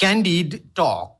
Candid Talk.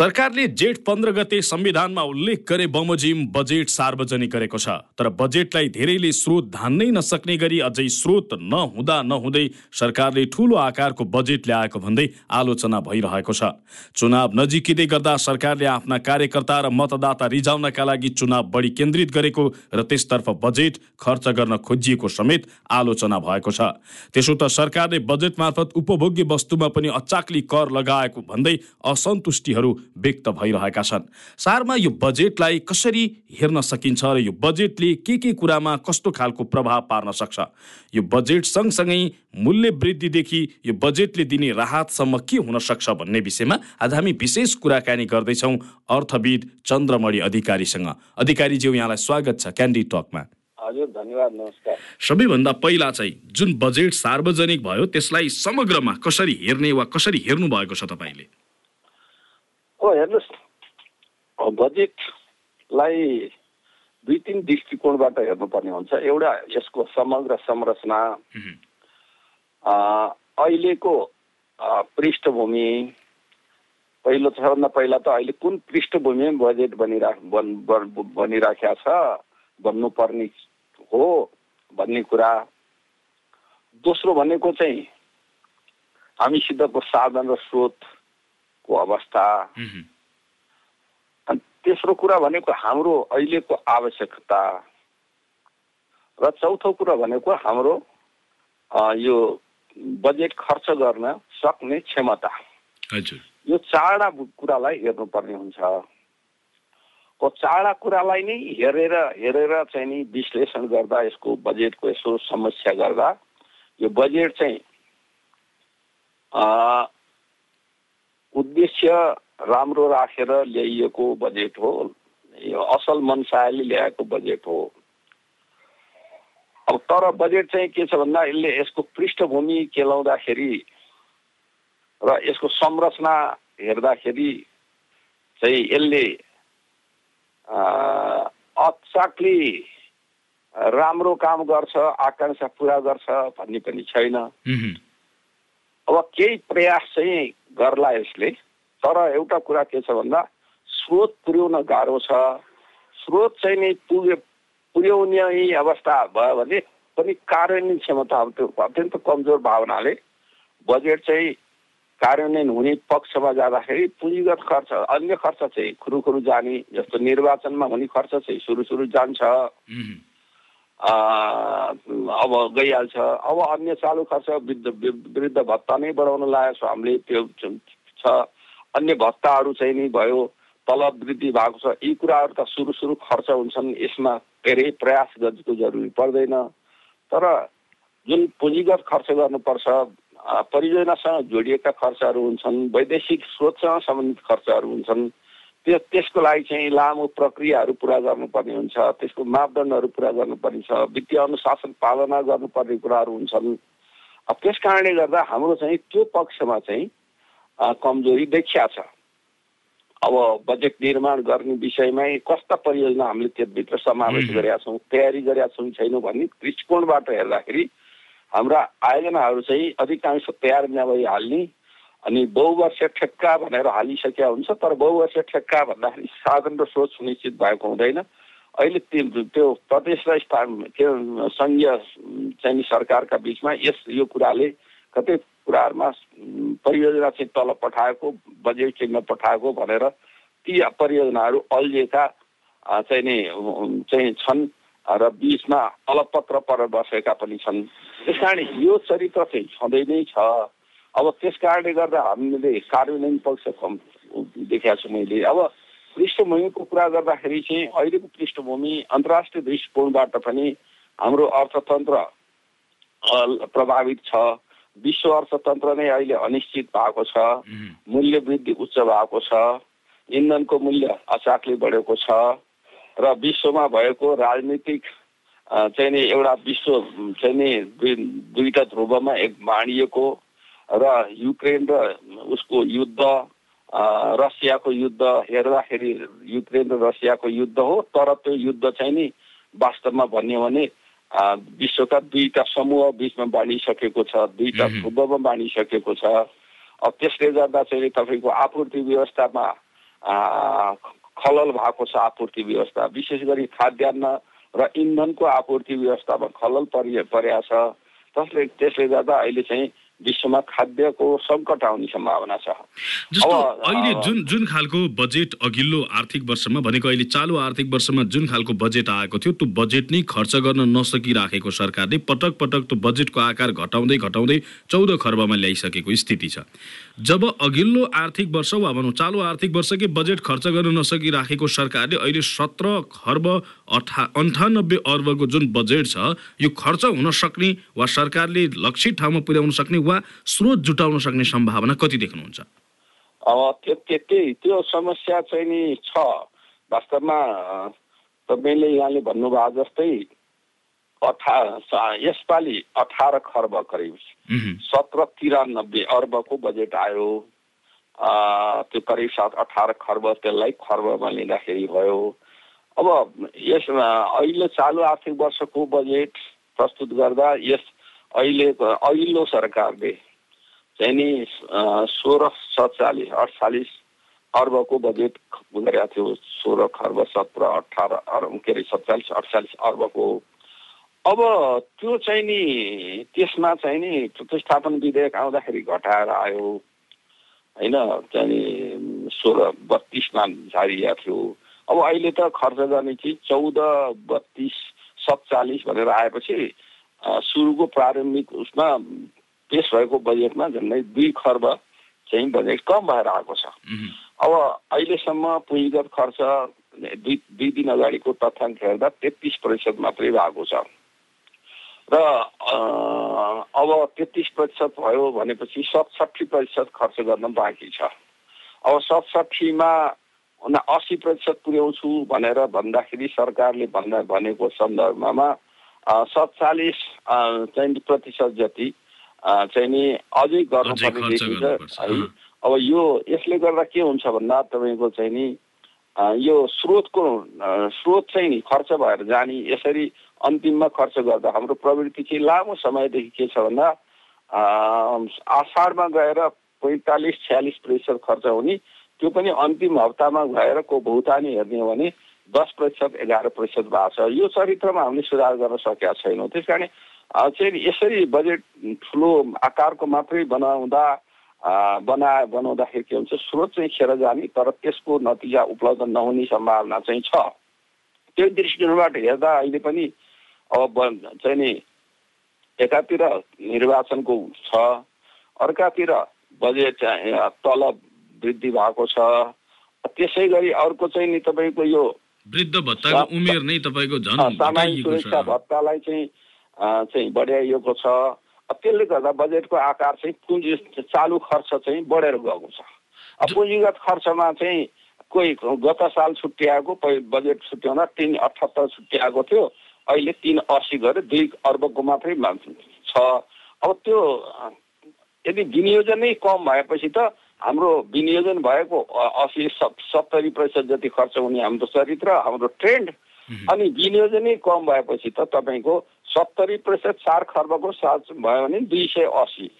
सरकारले जेठ पन्ध्र गते संविधानमा उल्लेख गरे बमोजिम बजेट सार्वजनिक गरेको छ तर बजेटलाई धेरैले स्रोत धान्नै नसक्ने गरी अझै स्रोत नहुँदा नहुँदै सरकारले ठूलो आकारको बजेट ल्याएको भन्दै आलोचना भइरहेको छ। चुनाव नजिकिँदै गर्दा सरकारले आफ्ना कार्यकर्ता र मतदाता रिझाउनका लागि चुनाव बढी केन्द्रित गरेको र त्यसतर्फ बजेट खर्च गर्न खोजिएको समेत आलोचना भएको छ। त्यसो त सरकारले बजेट मार्फत उपभोग्य वस्तुमा पनि अचाक्ली कर लगाएको भन्दै असन्तुष्टिहरू व्यक्त भइरहेका छन्। सारमा यो बजेटलाई कसरी हेर्न सकिन्छ र यो बजेटले के के कुरामा कस्तो खालको प्रभाव पार्न सक्छ? यो बजेट सँगसँगै मूल्य वृद्धिदेखि यो बजेटले दिने राहतसम्म के हुन सक्छ भन्ने विषयमा आज हामी विशेष कुराकानी गर्दैछौँ अर्थविद चन्द्रमणि अधिकारीसँग। अधिकारीज्यू यहाँलाई स्वागत छ क्यान्डी टकमा हजुर धन्यवाद नमस्कार। सबैभन्दा पहिला चाहिँ जुन बजेट सार्वजनिक भयो त्यसलाई समग्रमा कसरी हेर्ने वा कसरी हेर्नु भएको छ तपाईँले? हो हेर्नुहोस्। बजेटलाई दुई तिन दृष्टिकोणबाट हेर्नुपर्ने हुन्छ। एउटा यसको समग्र संरचना अहिलेको पृष्ठभूमि। पहिलो सबभन्दा पहिला त अहिले कुन पृष्ठभूमिमा बजेट बनिरा बन बनिराखेका छ भन्नुपर्ने हो भन्ने कुरा। दोस्रो भनेको चाहिँ हामीसितको साधन र स्रोतको अवस्था। अनि तेस्रो कुरा भनेको हाम्रो अहिलेको आवश्यकता। र चौथो कुरा भनेको हाम्रो यो बजेट खर्च गर्न सक्ने क्षमता। हजुर। यो चारवटा कुरालाई हेर्नुपर्ने हुन्छ। को चारवटा कुरालाई नै हेरेर हेरेर चाहिँ नि विश्लेषण गर्दा यसको बजेटको यसो समस्या गर्दा यो बजेट चाहिँ उद्देश्य राम्रो राखेर ल्याइएको बजेट हो। यो असल मनसायले ल्याएको बजेट हो। अब तर बजेट चाहिँ के छ भन्दा यसले यसको पृष्ठभूमि केलाउँदाखेरि र यसको संरचना हेर्दाखेरि चाहिँ यसले अचाक्ली राम्रो काम गर्छ आकाङ्क्षा पुरा गर्छ भन्ने पनि छैन। अब केही प्रयास चाहिँ गर्ला यसले। तर एउटा कुरा के छ भन्दा स्रोत पुर्याउन गाह्रो छ। स्रोत चाहिँ नि पुगे पुर्याउने अवस्था भयो भने पनि कार्यान्वयन क्षमता अत्यन्त कमजोर भावनाले बजेट चाहिँ कार्यान्वयन हुने पक्षमा जाँदाखेरि पुँजीगत खर्च अन्य खर्च चाहिँ खुरुखुरु जाने जस्तो निर्वाचनमा हुने खर्च चाहिँ सुरु सुरु जान्छ। अब गइहाल्छ। अब अन्य चालु खर्च वृद्ध वृद्ध भत्ता नै बढाउन लागेको छ हामीले त्यो छ अन्य भत्ताहरू चाहिँ नि भयो तलब वृद्धि भएको छ यी कुराहरू त सुरु सुरु खर्च हुन्छन् यसमा धेरै प्रयास गर्नुको जरुरी पर्दैन। तर जुन पुँजीगत खर्च गर्नुपर्छ परियोजनासँग जोडिएका खर्चहरू हुन्छन् वैदेशिक स्रोतसँग सम्बन्धित खर्चहरू हुन्छन् त्यो त्यसको लागि चाहिँ लामो प्रक्रियाहरू पुरा गर्नुपर्ने हुन्छ त्यसको मापदण्डहरू पुरा गर्नुपर्ने छ वित्तीय अनुशासन पालना गर्नुपर्ने कुराहरू हुन्छन्। अब त्यस कारणले गर्दा हाम्रो चाहिँ त्यो पक्षमा चाहिँ कमजोरी देखिया छ। अब बजेट निर्माण गर्ने विषयमै कस्ता परियोजना हामीले त्यसभित्र समावेश गरेका छौँ तयारी गरेका छौँ छैनौँ भन्ने दृष्टिकोणबाट हेर्दाखेरि हाम्रा आयोजनाहरू चाहिँ अधिकांश तयार नभइहाल्ने अनि बहुवर्ष ठेक्का भनेर हालिसकेका हुन्छ तर बहुवर्ष ठेक्का भन्दाखेरि साधन र स्रोत सुनिश्चित भएको हुँदैन। अहिले त्यो त्यो प्रदेश र स्थान के सङ्घीय चाहिँ सरकारका बिचमा यस यो कुराले कतै कुराहरूमा परियोजना चाहिँ तल पठाएको बजेट चाहिँ नपठाएको भनेर ती परियोजनाहरू अल्झिएका चाहिँ नि चाहिँ छन् र बिचमा अलपत्र पर बसेका पनि छन्। त्यस कारण यो चरित्र चाहिँ छँदै नै छ। अब त्यस कारणले गर्दा हामीले कार्यान्वयन पक्ष कम देखाएको छु मैले। अब पृष्ठभूमिको कुरा गर्दाखेरि चाहिँ अहिलेको पृष्ठभूमि अन्तर्राष्ट्रिय दृष्टिकोणबाट पनि हाम्रो अर्थतन्त्र प्रभावित छ। विश्व अर्थतन्त्र नै अहिले अनिश्चित भएको छ। मूल्य वृद्धि उच्च भएको छ। इन्धनको मूल्य अचाकले बढेको छ। र विश्वमा भएको राजनीतिक चाहिँ नि एउटा विश्व चाहिँ नि दुईटा ध्रुवमा एक बाँडिएको र युक्रेन र उसको युद्ध रसियाको युद्ध हेर्दाखेरि युक्रेन र रसियाको युद्ध हो तर त्यो युद्ध चाहिँ नि वास्तवमा भन्यो भने विश्वका दुईटा समूह बिचमा बाँडिसकेको छ दुईटा ध्रुवमा बाँडिसकेको छ। अब त्यसले गर्दा चाहिँ तपाईँको आपूर्ति व्यवस्थामा खलल भएको छ आपूर्ति व्यवस्था। विशेष गरी खाद्यान्न र इन्धनको आपूर्ति व्यवस्थामा खलल परि परेको छ। त्यसले त्यसले गर्दा अहिले चाहिँ विश्वमा खाद्यको सङ्कट आउने सम्भावना छ। जस्तो अहिले जुन जुन खालको बजेट अघिल्लो आर्थिक वर्षमा भनेको अहिले चालु आर्थिक वर्षमा जुन खालको बजेट आएको थियो त्यो बजेट नै खर्च गर्न नसकिराखेको सरकारले पटक पटक त्यो बजेटको आकार घटाउँदै घटाउँदै चौध खर्बमा ल्याइसकेको स्थिति छ। जब अघिल्लो आर्थिक वर्ष वा भनौँ चालु आर्थिक वर्षकै बजेट खर्च गर्न नसकिराखेको सरकारले अहिले सत्र खर्ब अठा अन्ठानब्बे अर्बको जुन बजेट छ यो खर्च हुन सक्ने वा सरकारले लक्षित ठाउँमा पुर्याउन सक्ने वा स्रोत जुटाउन सक्ने सम्भावना कति देख्नुहुन्छ? अब त्यो त्यही त्यो समस्या चाहिँ नि छ। वास्तवमा तपाईँले यहाँले भन्नुभयो जस्तै अठा यसपालि अठार खर्ब करिब। सत्र तिरानब्बे अर्बको बजेट आयो। त्यो करिब सात अठार खर्ब त्यसलाई खर्बमा लिँदाखेरि भयो। अब यसमा अहिले चालु आर्थिक वर्षको बजेट प्रस्तुत गर्दा यस अहिलेको अघिल्लो सरकारले चाहिँ नि सोह्र सत्तालिस अठचालिस अर्बको बजेट गरेका थियो। सोह्र खर्ब सत्र अठार अर्ब के अरे सत्तालिस अठचालिस अर्बको। अब त्यो चाहिँ नि त्यसमा चाहिँ नि प्रतिस्थापन विधेयक आउँदाखेरि घटाएर आयो। होइन चाहिँ नि सोह्र बत्तिसमा झारिया थियो। अब अहिले त खर्च गर्ने चिज चौध बत्तिस सत्तालिस भनेर आएपछि सुरुको प्रारम्भिक उसमा पेस भएको बजेटमा झन्डै दुई खर्ब चाहिँ बजेट कम भएर आएको छ। अब अहिलेसम्म पुँजीगत खर्च दुई दुई दिन अगाडिको तथ्याङ्क हेर्दा तेत्तिस प्रतिशत मात्रै भएको छ। र अब तेत्तिस प्रतिशत भयो भनेपछि सतसट्ठी प्रतिशत खर्च गर्न बाँकी छ। अब सतसट्ठीमा असी प्रतिशत पुर्याउँछु भनेर भन्दाखेरि सरकारले भन्दा भनेको सन्दर्भमा सत्तालिस चाहिँ प्रतिशत जति चाहिँ नि अझै गर्नुपर्ने देखिन्छ। है अब यो यसले गर्दा के हुन्छ भन्दा तपाईँको चाहिँ नि यो स्रोतको स्रोत चाहिँ नि खर्च भएर जाने यसरी अन्तिममा खर्च गर्दा हाम्रो प्रवृत्ति चाहिँ लामो समयदेखि के छ भन्दा आषाढमा गएर पैँतालिस छ्यालिस प्रतिशत खर्च हुने त्यो पनि अन्तिम हप्तामा गएर को भुक्तानी हेर्ने हो भने दस प्रतिशत एघार प्रतिशत भएको छ। यो चरित्रमा हामीले सुधार गर्न सकेका छैनौँ। त्यस कारण चाहिँ यसरी बजेट ठुलो आकारको मात्रै बनाउँदा बना बनाउँदाखेरि के हुन्छ स्रोत चाहिँ खेर जाने तर त्यसको नतिजा उपलब्ध नहुने सम्भावना चाहिँ छ। त्यो दृष्टिकोणबाट हेर्दा अहिले पनि अब चाहिँ नि एकातिर निर्वाचनको छ अर्कातिर बजेट तलब वृद्धि भएको छ। त्यसै गरी अर्को चाहिँ नि तपाईँको यो वृद्ध भत्ताको उमेर नै तपाईँको झन् सामाजिक सुरक्षा भत्तालाई चाहिँ चाहिँ बढाइएको छ। त्यसले गर्दा बजेटको आकार चाहिँ पुँजी चालु खर्च चाहिँ बढेर गएको छ। पुँजीगत खर्चमा चाहिँ कोही गत साल छुट्याएको बजेट छुट्याउँदा तिन अठहत्तर छुट्याएको थियो। अहिले तिन अस्सी गरेर दुई अर्बको मात्रै छ। अब त्यो यदि विनियोजन कम भएपछि त हाम्रो विनियोजन भएको असी सत्तरी प्रतिशत जति खर्च हुने हाम्रो चरित्र हाम्रो ट्रेन्ड अनि विनियोजनै कम भएपछि त तपाईँको सत्तरी प्रतिशत चार खर्बको साथ भयो भने दुई सय असी।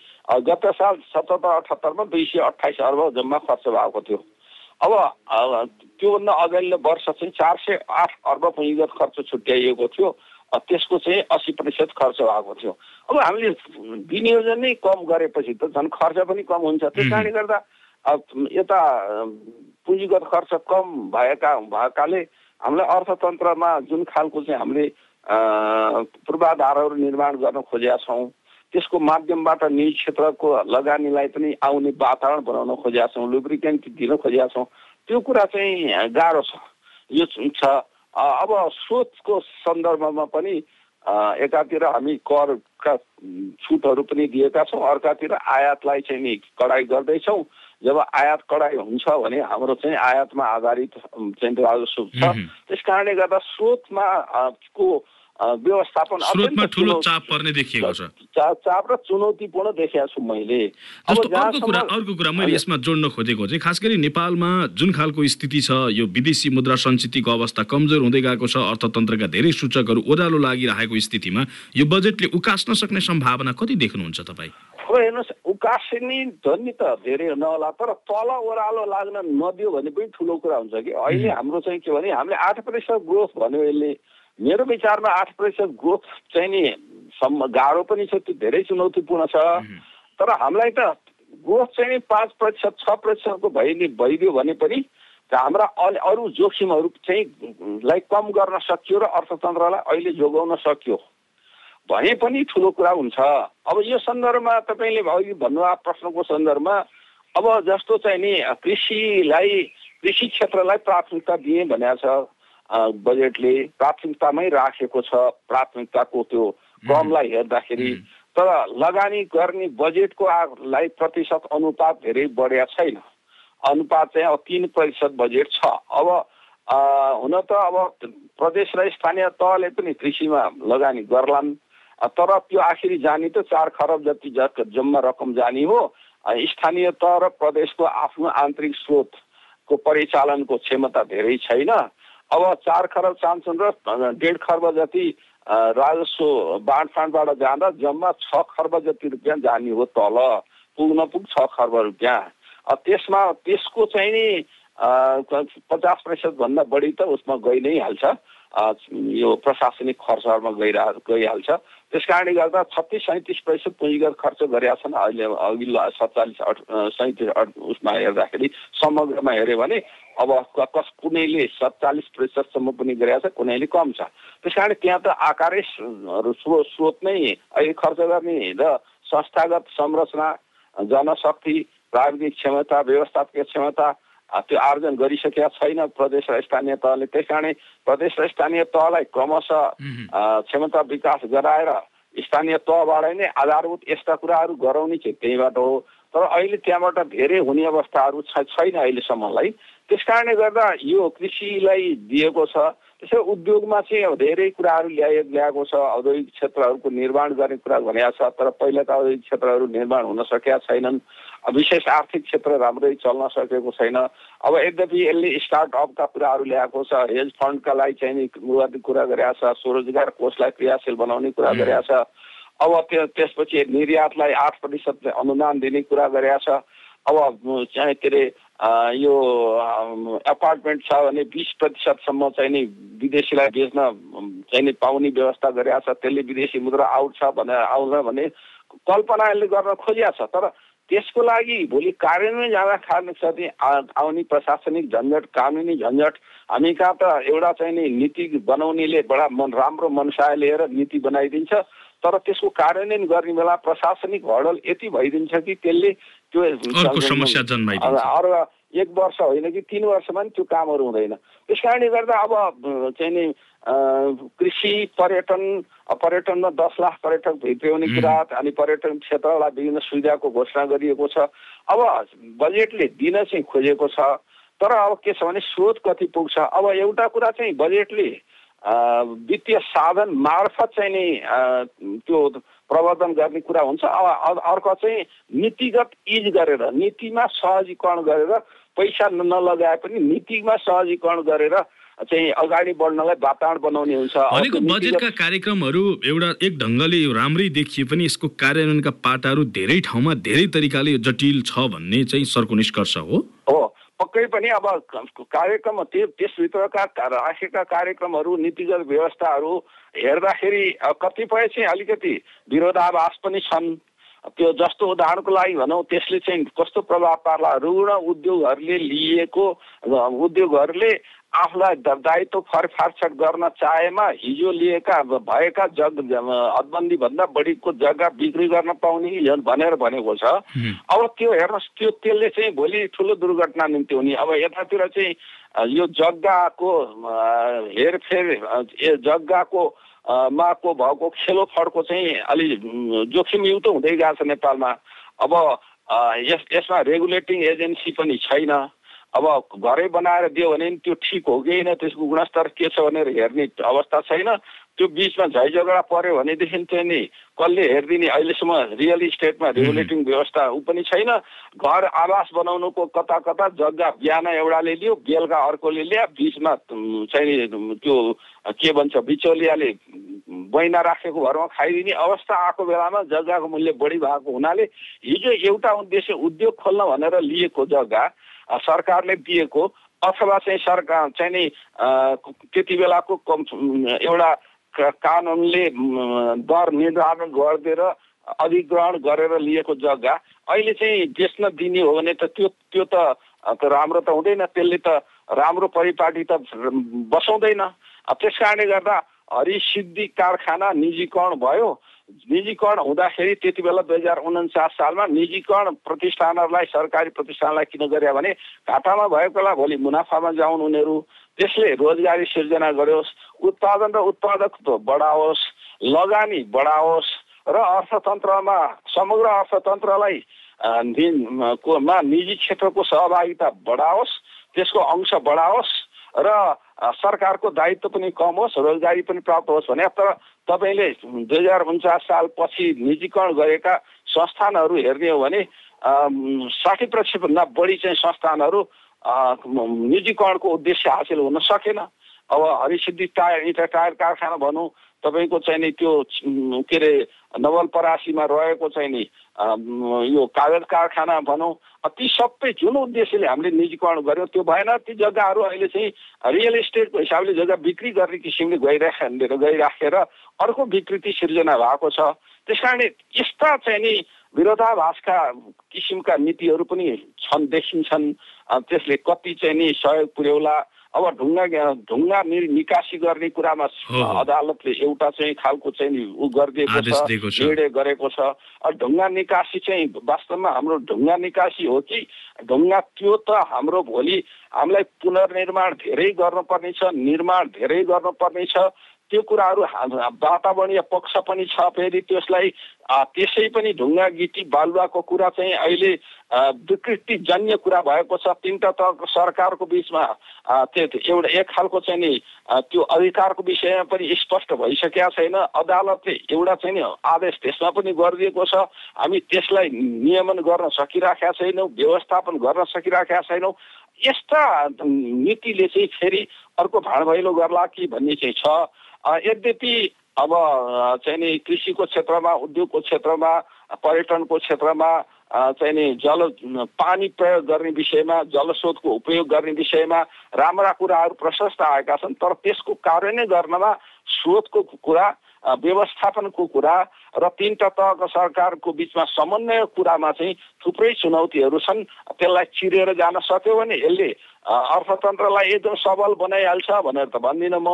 गत साल सतहत्तर अठहत्तरमा दुई सय अठाइस अर्ब जम्मा खर्च भएको थियो। अब त्योभन्दा अगाडिल्लो वर्ष चाहिँ चार सय आठ अर्ब पुँजीगत खर्च छुट्याइएको थियो। त्यसको चाहिँ अस्सी प्रतिशत खर्च भएको थियो। अब हामीले विनियोजन नै कम गरेपछि त झन् खर्च पनि कम हुन्छ। त्यस कारणले गर्दा यता पुँजीगत खर्च कम भएका भएकाले हामीलाई अर्थतन्त्रमा जुन खालको चाहिँ हामीले पूर्वाधारहरू निर्माण गर्न खोजेका छौँ त्यसको माध्यमबाट निजी क्षेत्रको लगानीलाई पनि आउने वातावरण बनाउन खोजेका छौँ लुब्रिकेन्ट दिन खोजेका छौँ त्यो कुरा चाहिँ गाह्रो छ। यो छ अब स्रोतको सन्दर्भमा पनि एकातिर हामी करका छुटहरू पनि दिएका छौँ। अर्कातिर आयातलाई चाहिँ नि कडाइ गर्दैछौँ। जब आयात कडाइ हुन्छ भने हाम्रो चाहिँ आयातमा आधारित चाहिँ राजस्व छ त्यस कारणले गर्दा स्रोतमा को व्यवस्थापन स्रोतमा ठुलो चाप पर्ने देखिएको छ। चाप र चुनौतीपूर्ण देखेको छु मैले। जस्तो अर्को कुरा अर्को कुरा मैले यसमा जोड्न खोजेको चाहिँ खास गरी नेपालमा जुन खालको स्थिति छ यो विदेशी मुद्रा सञ्चितको अवस्था कमजोर हुँदै गएको छ अर्थतन्त्रका धेरै सूचकहरू ओह्रालो लागिरहेको स्थितिमा यो बजेटले उकास्न सक्ने सम्भावना कति देख्नुहुन्छ तपाईँ? अब हेर्नुहोस् उकासिनी धनी त धेरै नहोला तर तल ओह्रालो लाग्न नदियो भने पनि ठुलो कुरा हुन्छ कि। अहिले हाम्रो चाहिँ के भने हामीले आठ प्रतिशत ग्रोथ भन्यो यसले मेरो विचारमा आठ प्रतिशत ग्रोथ चाहिँ नि सम्म गाह्रो पनि छ त्यो धेरै चुनौतीपूर्ण छ। तर हामीलाई त ग्रोथ चाहिँ नि पाँच प्रतिशत छ प्रतिशतको भइ भइदियो भने पनि हाम्रा अरू जोखिमहरू चाहिँ लाई कम गर्न सकियो र अर्थतन्त्रलाई अहिले जोगाउन सक्यो। भने पनि ठुलो कुरा हुन्छ। अब यो सन्दर्भमा तपाईँले अघि भन्नुभएको प्रश्नको सन्दर्भमा अब जस्तो चाहिँ नि कृषिलाई कृषि क्षेत्रलाई प्राथमिकता दिए भनेको छ। बजेटले प्राथमिकतामै राखेको छ। प्राथमिकताको त्यो क्रमलाई हेर्दाखेरि तर लगानी गर्ने बजेटको लाई प्रतिशत अनुपात धेरै बढेका छैन। अनुपात चाहिँ अब तिन प्रतिशत बजेट छ। अब हुन त अब प्रदेश र स्थानीय तहले पनि कृषिमा लगानी गर्लान्। तर त्यो आखिरी जाने त चार खरब जति जम्मा रकम जाने हो। स्थानीय तह र प्रदेशको आफ्नो आन्तरिक स्रोतको परिचालनको क्षमता धेरै छैन। अब चार खरब चाहन्छन् र डेढ खर्ब जति राजस्व बाँडफाँडबाट जाँदा जम्मा छ खर्ब जति रुपियाँ जाने हो तल पुग्न पुग छ खर्ब रुपियाँ। त्यसमा त्यसको चाहिँ नि पचास प्रतिशतभन्दा बढी त उसमा गइ नै हाल्छ। यो प्रशासनिक खर्चहरूमा गइरह गइहाल्छ। त्यस कारणले गर्दा छत्तिस सैँतिस प्रतिशत पुँजीगत खर्च गरेका छन् अहिले अघिल्लो सत्तालिस अठ सैँतिस उसमा हेर्दाखेरि समग्रमा हेऱ्यो भने अब कस कुनैले सत्तालिस प्रतिशतसम्म पनि गरेका छ कुनैले कम छ। त्यस कारण त्यहाँ त आकारै स्रोत स्रोत नै अहिले खर्च गर्ने र संस्थागत संरचना जनशक्ति प्राविधिक क्षमता व्यवस्थापकीय क्षमता त्यो आर्जन गरिसकेका छैन प्रदेश र स्थानीय तहले। त्यस कारणले प्रदेश र स्थानीय तहलाई क्रमशः क्षमता विकास गराएर स्थानीय तहबाट नै आधारभूत यस्ता कुराहरू गराउने चाहिँ त्यहीँबाट हो। तर अहिले त्यहाँबाट धेरै हुने अवस्थाहरू छैन अहिलेसम्मलाई। त्यस कारणले गर्दा यो कृषिलाई दिएको छ त्यसै उद्योगमा चाहिँ अब धेरै कुराहरू ल्याए ल्याएको छ। औद्योगिक क्षेत्रहरूको निर्माण गर्ने कुरा भनेको छ तर पहिला त औद्योगिक क्षेत्रहरू निर्माण हुन सकेका छैनन्। विशेष आर्थिक क्षेत्र राम्रै चल्न सकेको छैन अब यद्यपि यसले स्टार्टअपका कुराहरू ल्याएको छ हेज फन्डका लागि चाहिँ नि कुरा गरेका छ स्वरोजगार कोषलाई क्रियाशील बनाउने कुरा गरेका छ अब त्यो त्यसपछि निर्यातलाई आठ प्रतिशत अनुदान दिने कुरा गरेका छ अब चाहिँ के अरे यो एपार्टमेन्ट छ भने बिस प्रतिशतसम्म चाहिँ नि विदेशीलाई बेच्न चाहिँ नि पाउने व्यवस्था गरेका छ त्यसले विदेशी मुद्रा आउट छ भनेर आउँछ भने कल्पना यसले गर्न खोजिया छ तर त्यसको लागि भोलि कार्यान्वयन जाँदा खाने साथै आउने प्रशासनिक झन्झट कानुनी झन्झट हामी कहाँ त एउटा चाहिँ नि नीति बनाउनेले बडा मन राम्रो मनसाय लिएर नीति बनाइदिन्छ। तर त्यसको कार्यान्वयन गर्ने बेला प्रशासनिक हडल यति भइदिन्छ कि त्यसले त्यो समस्या अरू एक वर्ष होइन कि तिन वर्षमा नि त्यो कामहरू हुँदैन। त्यस कारणले गर्दा अब चाहिँ नि कृषि पर्यटन पर्यटनमा दस लाख पर्यटक भित्र्याउने कुरा अनि पर्यटन क्षेत्रलाई विभिन्न सुविधाको घोषणा गरिएको छ। अब बजेटले दिन चाहिँ खोजेको छ तर अब के छ भने स्रोत कति पुग्छ? अब एउटा कुरा चाहिँ बजेटले वित्तीय साधन मार्फत चाहिँ नि त्यो प्रवर्धन गर्ने कुरा हुन्छ। अब अर्को चाहिँ नीतिगत इज गरेर नीतिमा सहजीकरण गरेर पैसा नलगाए पनि नीतिमा सहजीकरण गरेर चाहिँ अगाडि बढ्नलाई वातावरण बनाउने हुन्छ। भनेको बजेटका कार्यक्रमहरू एउटा एक ढङ्गले राम्रै देखिए पनि यसको कार्यान्वयनका पाटाहरू धेरै ठाउँमा धेरै तरिकाले जटिल छ भन्ने चाहिँ सरको निष्कर्ष हो। हो पक्कै पनि अब कार्यक्रम त्यो त्यसभित्रका राखेका कार्यक्रमहरू नीतिगत व्यवस्थाहरू हेर्दाखेरि कतिपय चाहिँ अलिकति विरोधाभास पनि छन्। त्यो जस्तो उदाहरणको लागि भनौँ त्यसले चाहिँ कस्तो प्रभाव पार्ला? ऋण उद्योगहरूले लिएको उद्योगहरूले आफूलाई दायित्व फरफारछट गर्न चाहेमा हिजो लिएका भएका जग हदबन्दीभन्दा बढीको जग्गा बिक्री गर्न पाउने भनेर भनेको छ। अब त्यो हेर्नुहोस् त्यो त्यसले चाहिँ भोलि ठुलो दुर्घटना निम्ति हुने। अब यतातिर चाहिँ यो जग्गाको हेरफेर जग्गाको माको भएको खेलो फड्को चाहिँ अलि जोखिमयुक्त हुँदै गएको छ नेपालमा। अब यस यसमा रेगुलेटिङ एजेन्सी पनि छैन। अब घरै बनाएर दियो भने त्यो ठिक हो कि होइन? त्यसको गुणस्तर के छ भनेर हेर्ने अवस्था छैन। त्यो बिचमा झैझगडा पऱ्यो भनेदेखि चाहिँ नि कसले हेरिदिने? अहिलेसम्म रियल इस्टेटमा रेगुलेटिङ व्यवस्था ऊ पनि छैन। घर आवास बनाउनुको कता कता जग्गा बिहान एउटाले लियो बेलुका अर्कोले ल्या बिचमा चाहिँ त्यो के भन्छ बिचौलियाले बैना राखेको घरमा खाइदिने अवस्था आएको बेलामा जग्गाको मूल्य बढी भएको हुनाले हिजो एउटा उद्देश्य उद्योग खोल्न भनेर लिएको जग्गा सरकारले दिएको अथवा चाहिँ सरकार चाहिँ नि त्यति बेलाको एउटा कानुनले दर निर्धारण गरिदिएर अधिग्रहण गरेर लिएको जग्गा। अहिले चाहिँ बेच्न दिने हो भने त त्यो त्यो त राम्रो त हुँदैन। त्यसले त राम्रो परिपाटी त बसाउँदैन। त्यस कारणले गर्दा हरिसिद्धि कारखाना निजीकरण भयो। निजीकरण हुँदाखेरि त्यति बेला दुई हजार उन्चास सालमा निजीकरण प्रतिष्ठानहरूलाई सरकारी प्रतिष्ठानलाई किन गरे भने घाटामा भएकोलाई भोलि मुनाफामा जाउन् उनीहरू त्यसले रोजगारी सिर्जना गरोस् उत्पादन र उत्पादक बढाओस् लगानी बढाओस् र अर्थतन्त्रमा समग्र अर्थतन्त्रलाई मा निजी क्षेत्रको सहभागिता बढाओस् त्यसको अंश बढाओस् र सरकारको दायित्व पनि कम होस् रोजगारी पनि प्राप्त होस् भने तर तपाईँले दुई हजार उन्चास सालपछि निजीकरण गरेका संस्थानहरू हेर्ने हो भने साठी प्रतिशतभन्दा बढी चाहिँ संस्थानहरू निजीकरणको उद्देश्य हासिल हुन सकेन। अब हरिसिद्धि टायर इटा टायर कारखाना भनौँ तपाईँको चाहिँ नि त्यो के अरे नवलपरासीमा रहेको चाहिँ नि यो कागज कारखाना भनौँ ती सबै जुन उद्देश्यले हामीले निजीकरण गऱ्यौँ त्यो भएन। ती जग्गाहरू अहिले चाहिँ रियल इस्टेटको हिसाबले जग्गा बिक्री गर्ने किसिमले गइराखेर गइराखेर अर्को विकृति सिर्जना भएको छ। त्यस कारणले यस्ता चाहिँ नि विरोधाभासका किसिमका नीतिहरू पनि छन् देखिन्छन्। त्यसले कति चाहिँ नि सहयोग पुर्याउला अब ढुङ्गा ढुङ्गा निकासी गर्ने कुरामा अदालतले एउटा चाहिँ खालको चाहिँ ऊ गरिदिएको छ निर्णय गरेको छ। ढुङ्गा निकासी चाहिँ वास्तवमा हाम्रो ढुङ्गा निकासी हो कि ढुङ्गा त्यो त हाम्रो भोलि हामीलाई पुनर्निर्माण धेरै गर्नुपर्ने छ निर्माण धेरै गर्नुपर्ने छ त्यो कुराहरू वातावरणीय पक्ष पनि छ। फेरि त्यसलाई त्यसै पनि ढुङ्गा गिटी बालुवाको कुरा चाहिँ अहिले विकृतिजन्य कुरा भएको छ। तिनवटा त सरकारको बिचमा त्यो एउटा एक खालको चाहिँ नि त्यो अधिकारको विषयमा पनि स्पष्ट भइसकेका छैन। अदालतले एउटा चाहिँ नि आदेश त्यसमा पनि गरिदिएको छ। हामी त्यसलाई नियमन गर्न सकिराखेका छैनौँ व्यवस्थापन गर्न सकिराखेका छैनौँ। यस्ता नीतिले चाहिँ फेरि अर्को भाँडभैलो गर्ला कि भन्ने चाहिँ छ। यद्यपि अब चाहिँ नि कृषिको क्षेत्रमा उद्योगको क्षेत्रमा पर्यटनको क्षेत्रमा चाहिँ नि जल पानी प्रयोग गर्ने विषयमा जलस्रोतको उपयोग गर्ने विषयमा राम्रा कुराहरू प्रशस्त आएका छन् तर त्यसको कार्यान्वयन गर्नमा स्रोतको कुरा व्यवस्थापनको कुरा र तिनवटा तहको सरकारको बिचमा समन्वय कुरामा चाहिँ थुप्रै चुनौतीहरू छन्। त्यसलाई चिरेर जान सक्यो भने यसले अर्थतन्त्रलाई एकदम सबल बनाइहाल्छ भनेर त भन्दिनँ म।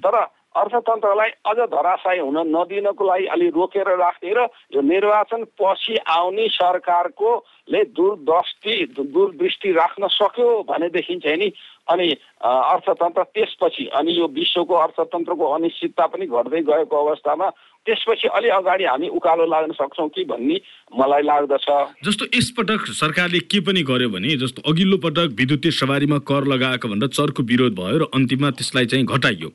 तर अर्थतन्त्रलाई अझ धराशयी हुन नदिनको लागि अलि रोकेर राख्ने र यो निर्वाचन पछि आउने सरकारकोले दूरदृष्टि दूरदृष्टि राख्न सक्यो भनेदेखि चाहिँ नि। अनि अर्थतन्त्र त्यसपछि अनि यो विश्वको अर्थतन्त्रको अनिश्चितता पनि घट्दै गएको अवस्थामा त्यसपछि अलि अगाडि हामी उकालो लाग्न सक्छौँ कि भन्ने मलाई लाग्दछ। जस्तो यसपटक सरकारले के पनि गर्यो भने जस्तो अघिल्लो पटक विद्युतीय सवारीमा कर लगाएको भनेर चर्को विरोध भयो र अन्तिममा त्यसलाई चाहिँ घटाइयो।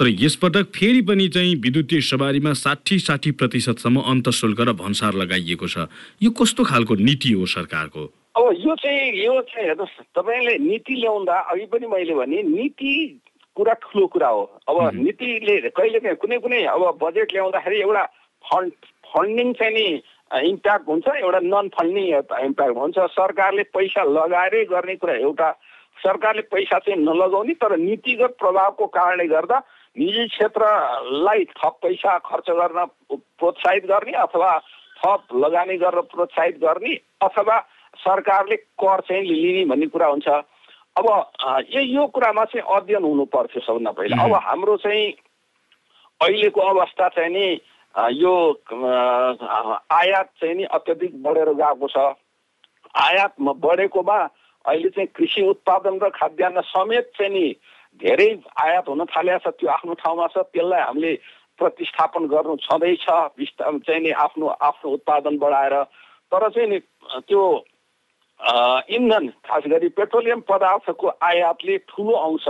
तर यसपटक फेरि पनि चाहिँ विद्युतीय सवारीमा साठी साठी प्रतिशतसम्म अन्तशुल्क र भन्सार लगाइएको छ। यो कस्तो खालको नीति हो सरकारको? अब यो चाहिँ यो चाहिँ हेर्नुहोस् तपाईँले नीति ल्याउँदा अघि पनि मैले भने नीति कुरा ठुलो कुरा हो। अब नीतिले कहिले काहीँ कुनै कुनै अब बजेट ल्याउँदाखेरि एउटा फन्ड फन्डिङ चाहिँ नि इम्प्याक्ट हुन्छ एउटा नन फन्डिङ इम्प्याक्ट हुन्छ। सरकारले पैसा लगाएरै गर्ने कुरा एउटा सरकारले पैसा चाहिँ नलगाउने तर नीतिगत प्रभावको कारणले गर्दा निजी क्षेत्रलाई थप पैसा खर्च गर्न प्रोत्साहित गर्ने अथवा थप लगानी गरेर प्रोत्साहित गर्ने अथवा सरकारले कर चाहिँ लिने भन्ने कुरा हुन्छ। अब यो यो कुरामा चाहिँ अध्ययन हुनु पर्थ्यो सबभन्दा पहिला। अब हाम्रो चाहिँ अहिलेको अवस्था चाहिँ नि यो आयात चाहिँ नि अत्यधिक बढेर गएको छ। आयात बढेकोमा अहिले चाहिँ कृषि उत्पादन र खाद्यान्न समेत चाहिँ नि धेरै आयात हुन थालेको छ। त्यो आफ्नो ठाउँमा छ त्यसलाई हामीले प्रतिस्थापन गर्नु छँदैछ। चाहिँ नि आफ्नो आफ्नो उत्पादन बढाएर। तर चाहिँ नि त्यो इन्धन खास गरी पेट्रोलियम पदार्थको आयातले ठुलो अंश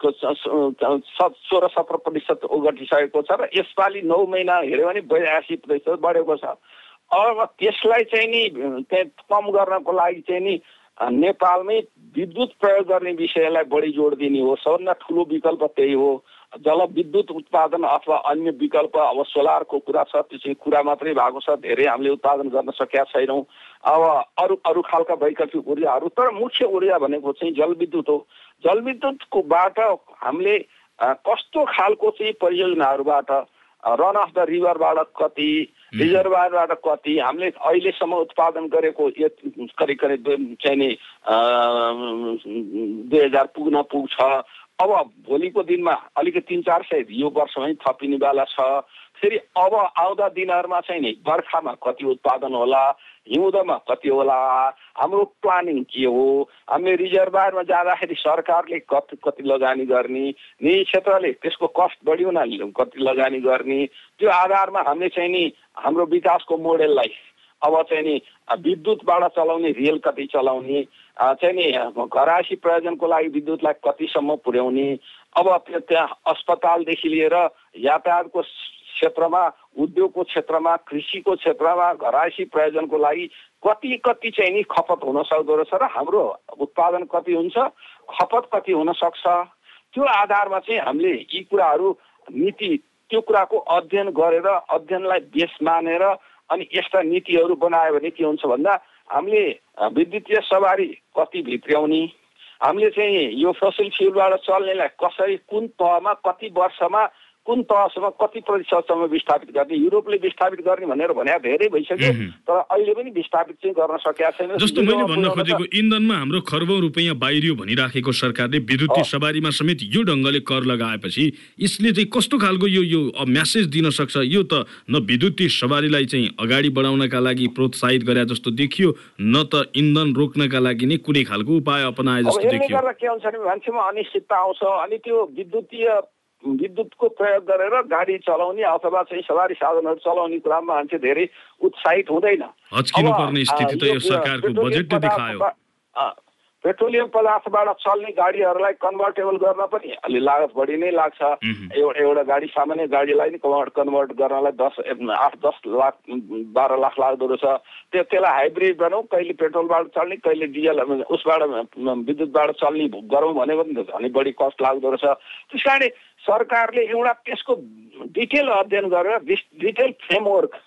सोह्र सत्र प्रतिशत ओगटिसकेको छ र यसपालि नौ महिना हेऱ्यो भने बयासी प्रतिशत बढेको छ। अब त्यसलाई चाहिँ नि कम गर्नको लागि चाहिँ नि नेपालमै विद्युत प्रयोग गर्ने विषयलाई बढी जोड दिने हो। सबभन्दा ठुलो विकल्प त्यही हो। जलविद्युत उत्पादन अथवा अन्य विकल्प अब सोलरको कुरा छ त्यो चाहिँ कुरा मात्रै भएको छ। धेरै हामीले उत्पादन गर्न सकेका छैनौँ। अब अरू अरू खालका वैकल्पिक ऊर्जाहरू तर मुख्य ऊर्जा भनेको चाहिँ जलविद्युत हो। जलविद्युतकोबाट हामीले कस्तो खालको चाहिँ परियोजनाहरूबाट रन अफ द रिभरबाट कति रिजर्भरबाट कति हामीले अहिलेसम्म उत्पादन गरेको करिब करिब चाहिँ नि दुई हजार पुग्न पुग्छ। अब भोलिको दिनमा अलिकति तिन चार सय यो वर्षमै थपिनेवाला छ। फेरि अब आउँदा दिनहरूमा चाहिँ नि बर्खामा कति उत्पादन होला हिउँदमा कति होला? हाम्रो प्लानिङ के हो? हामीले रिजर्भरमा जाँदाखेरि सरकारले कति कति लगानी गर्ने? निजी क्षेत्रले त्यसको कस्ट बढी हुनाले कति लगानी गर्ने? त्यो आधारमा हामीले चाहिँ नि हाम्रो विकासको मोडेललाई अब चाहिँ नि विद्युतबाट चलाउने रेल कति चलाउने चाहिँ नि घरासी प्रयोजनको लागि विद्युतलाई कतिसम्म पुर्याउने? अब त्यहाँ अस्पतालदेखि लिएर यातायातको क्षेत्रमा उद्योगको क्षेत्रमा कृषिको क्षेत्रमा घरायसी प्रयोजनको लागि कति कति चाहिँ नि खपत हुन सक्दो रहेछ र हाम्रो उत्पादन कति हुन्छ खपत कति हुन सक्छ त्यो आधारमा चाहिँ हामीले यी कुराहरू नीति त्यो कुराको अध्ययन गरेर अध्ययनलाई बेस मानेर अनि यस्ता नीतिहरू बनायो भने के हुन्छ भन्दा हामीले विद्युतीय सवारी कति भित्र्याउने हामीले चाहिँ यो फसिल फ्युलबाट चल्नेलाई कसरी कुन तहमा कति वर्षमा कुन तहसम्म कति प्रतिशतसम्म विस्थापित गर्ने? युरोपले विस्थापित गर्ने भनेर भने धेरै भइसक्यो तर अहिले पनि विस्थापित चाहिँ गर्न सकेका छैन। जस्तो मैले भन्न खोजेको इन्धनमा हाम्रो खर्बौँ रुपियाँ बाहिरियो भनिराखेको सरकारले विद्युतीय सवारीमा समेत यो ढङ्गले कर लगाएपछि यसले चाहिँ कस्तो खालको यो यो म्यासेज दिन सक्छ? यो त न विद्युतीय सवारीलाई चाहिँ अगाडि बढाउनका लागि प्रोत्साहित गरे जस्तो देखियो न त इन्धन रोक्नका लागि नै कुनै खालको उपाय अपनाए जस्तो देखियो। के हुन्छ भने मान्छेमा अनिश्चितता आउँछ अनि त्यो विद्युतीय विद्युतको प्रयोग गरेर गाडी चलाउने अथवा चाहिँ सवारी साधनहरू चलाउने कुरामा मान्छे धेरै उत्साहित हुँदैन। पेट्रोलियम पदार्थबाट चल्ने गाडीहरूलाई कन्भर्टेबल गर्न पनि अलि लागत बढी नै लाग्छ। एउटा एउटा गाडी सामान्य गाडीलाई नै कन्भर्ट कन्भर्ट गर्नलाई दस आठ दस लाख बाह्र लाख लाग्दो रहेछ। त्यो त्यसलाई हाइब्रिड बनाऊ कहिले पेट्रोलबाट चल्ने कहिले डिजल उसबाट विद्युतबाट चल्ने गरौँ भने पनि झन् बढी कस्ट लाग्दो रहेछ। त्यस कारण सरकारले एउटा त्यसको डिटेल अध्ययन गरेर डिटेल फ्रेमवर्क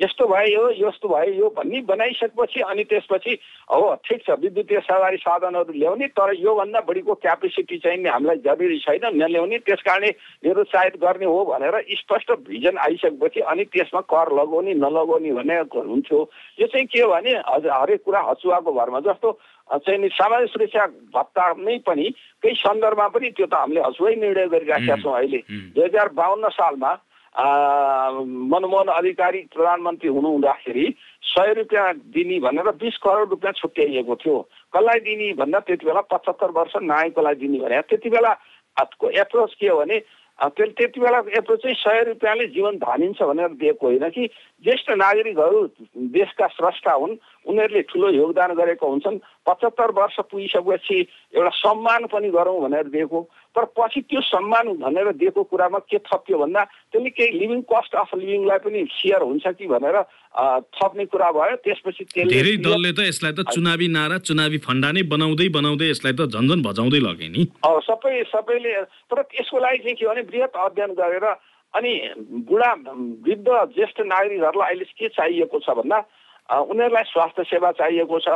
यस्तो भयो यस्तो भयो यो भन्ने बनाइसकेपछि अनि त्यसपछि हो ठिक छ विद्युतीय सवारी साधनहरू ल्याउने तर योभन्दा बढीको क्यापेसिटी चाहिँ हामीलाई जरुरी छैन नल्याउने त्यस कारणले निरुत्साहित गर्ने हो भनेर स्पष्ट भिजन आइसकेपछि अनि त्यसमा कर लगाउने नलगाउने भन्ने हुन्थ्यो। यो चाहिँ के हो भने हरेक कुरा हचुवाको भरमा जस्तो चाहिँ नि सामाजिक सुरक्षा भत्ता नै पनि केही सन्दर्भमा पनि त्यो त हामीले हसुवै निर्णय गरिराखेका छौँ अहिले। दुई हजार बाहन्न सालमा मनमोहन अधिकारी प्रधानमन्त्री हुनुहुँदाखेरि सय रुपियाँ दिने भनेर बिस करोड रुपियाँ छुट्याइएको थियो। कसलाई दिने भन्दा त्यति बेला पचहत्तर वर्ष नायकलाई दिने भने त्यति बेला एप्रोच के हो भने त्यति बेला एप्रोच चाहिँ सय रुपियाँले जीवन धानिन्छ भनेर दिएको होइन कि ज्येष्ठ नागरिकहरू देशका स्रष्टा हुन् उनीहरूले ठुलो योगदान गरेको हुन्छन्। पचहत्तर वर्ष पुगिसकेपछि एउटा सम्मान पनि गरौँ भनेर दिएको। तर पछि त्यो सम्मान भनेर दिएको कुरामा के थप्यो भन्दा त्यसले केही लिभिङ कस्ट अफ लिभिङलाई पनि सेयर हुन्छ कि भनेर थप्ने कुरा भयो। त्यसपछि धेरै दलले त यसलाई त चुनावी नारा चुनावी फन्डा नै बनाउँदै बनाउँदै यसलाई त झन्झन भजाउँदै लगे नि। सबै सबैले तर यसको लागि चाहिँ के भने वृहत अध्ययन गरेर अनि बुढा वृद्ध ज्येष्ठ नागरिकहरूलाई अहिले के चाहिएको छ भन्दा उनीहरूलाई स्वास्थ्य सेवा चाहिएको छ।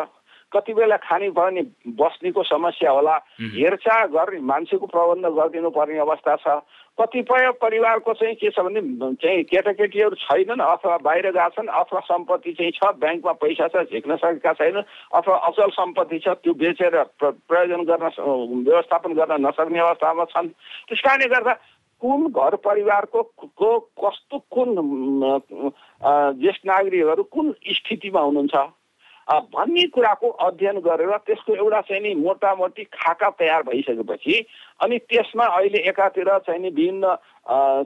कति बेला खाने भयो नि बस्नेको समस्या होला हेरचाह गर्ने मान्छेको प्रबन्ध गरिदिनु पर्ने अवस्था छ। कतिपय परिवारको चाहिँ के छ भने चाहिँ केटाकेटीहरू छैनन् अथवा बाहिर गएका छन् अथवा सम्पत्ति चाहिँ छ ब्याङ्कमा पैसा छ झिक्न सकेका छैनन् अथवा अचल सम्पत्ति छ त्यो बेचेर प्रयोजन गर्न व्यवस्थापन गर्न नसक्ने अवस्थामा छन्। त्यस कारणले गर्दा कुन घर परिवारको को कस्तो कुन ज्येष्ठ नागरिकहरू कुन स्थितिमा हुनुहुन्छ? भन्ने कुराको अध्ययन गरेर त्यसको एउटा चाहिँ नि मोटामोटी खाका तयार भइसकेपछि अनि त्यसमा अहिले एकातिर चाहिँ नि विभिन्न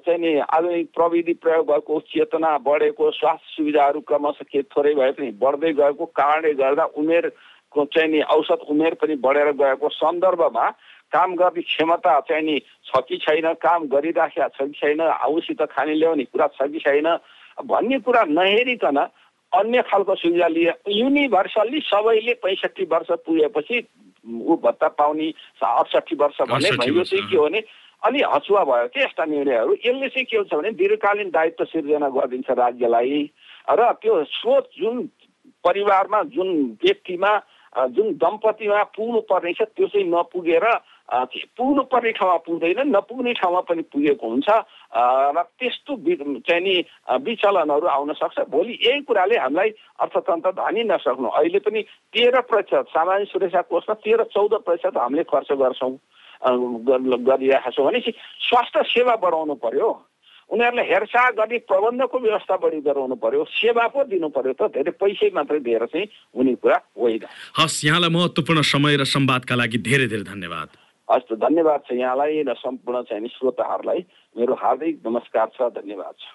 चाहिँ नि आधुनिक प्रविधि प्रयोग भएको चेतना बढेको स्वास्थ्य सुविधाहरू क्रमशः के थोरै भए पनि बढ्दै गएको कारणले गर्दा उमेरको चाहिँ नि औसत उमेर पनि बढेर गएको सन्दर्भमा काम गर्ने क्षमता चाहिँ नि छ कि छैन काम गरिराखेका छ कि छैन आउसित खाने ल्याउने कुरा छ कि छैन भन्ने कुरा नहेरिकन अन्य खालको सुविधा लिए। युनिभर्सल्ली सबैले पैँसठी वर्ष पुगेपछि ऊ भत्ता पाउने अठसट्ठी वर्ष भन्ने भयो चाहिँ के हो भने अलि हचुवा भयो कि यस्ता निर्णयहरू। यसले चाहिँ के हुन्छ भने दीर्घकालीन दायित्व सिर्जना गरिदिन्छ राज्यलाई र त्यो स्रोत जुन परिवारमा जुन व्यक्तिमा जुन दम्पतिमा पुग्नु पर्ने छ त्यो चाहिँ नपुगेर पुग्नु पर्ने ठाउँमा पुग्दैन नपुग्ने ठाउँमा पनि पुगेको हुन्छ। र त्यस्तो चाहिँ नि विचलनहरू आउन सक्छ। भोलि यही कुराले हामीलाई अर्थतन्त्र धनी नसक्नु। अहिले पनि तेह्र प्रतिशत सामाजिक सुरक्षा कोषमा तेह्र चौध प्रतिशत हामीले खर्च गर्छौँ गरिरहेका छौँ भनेपछि स्वास्थ्य सेवा बढाउनु पर्यो। उनीहरूलाई हेरचाह गर्ने प्रबन्धको व्यवस्था बढी गराउनु पर्यो। सेवा पो दिनु पर्यो त। धेरै पैसै मात्रै दिएर चाहिँ हुने कुरा होइन। हस् यहाँलाई महत्त्वपूर्ण समय र संवादका लागि धेरै धेरै धन्यवाद। हस् धन्यवाद छ यहाँलाई र सम्पूर्ण चाहिँ श्रोताहरूलाई। मेरो हार्दिक नमस्कार छ धन्यवाद छ।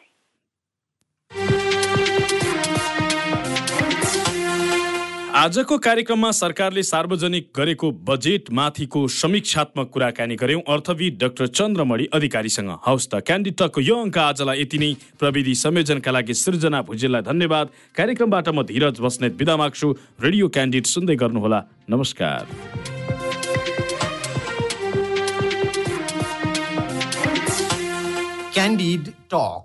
आजको कार्यक्रममा सरकारले सार्वजनिक गरेको बजेट माथिको समीक्षात्मक कुराकानी गर्यौं। अर्थविद डाक्टर चन्द्रमणि अधिकारीसँग। हवस् त क्यान्डिटकको यो अङ्क आजलाई यति नै। प्रविधि संयोजनका लागि सृजना भुजेललाई धन्यवाद। कार्यक्रमबाट म धीरज बस्नेत बिदा माग्छु। रेडियो क्यान्डिड सुन्दै गर्नुहोला। नमस्कार। Candid Talk.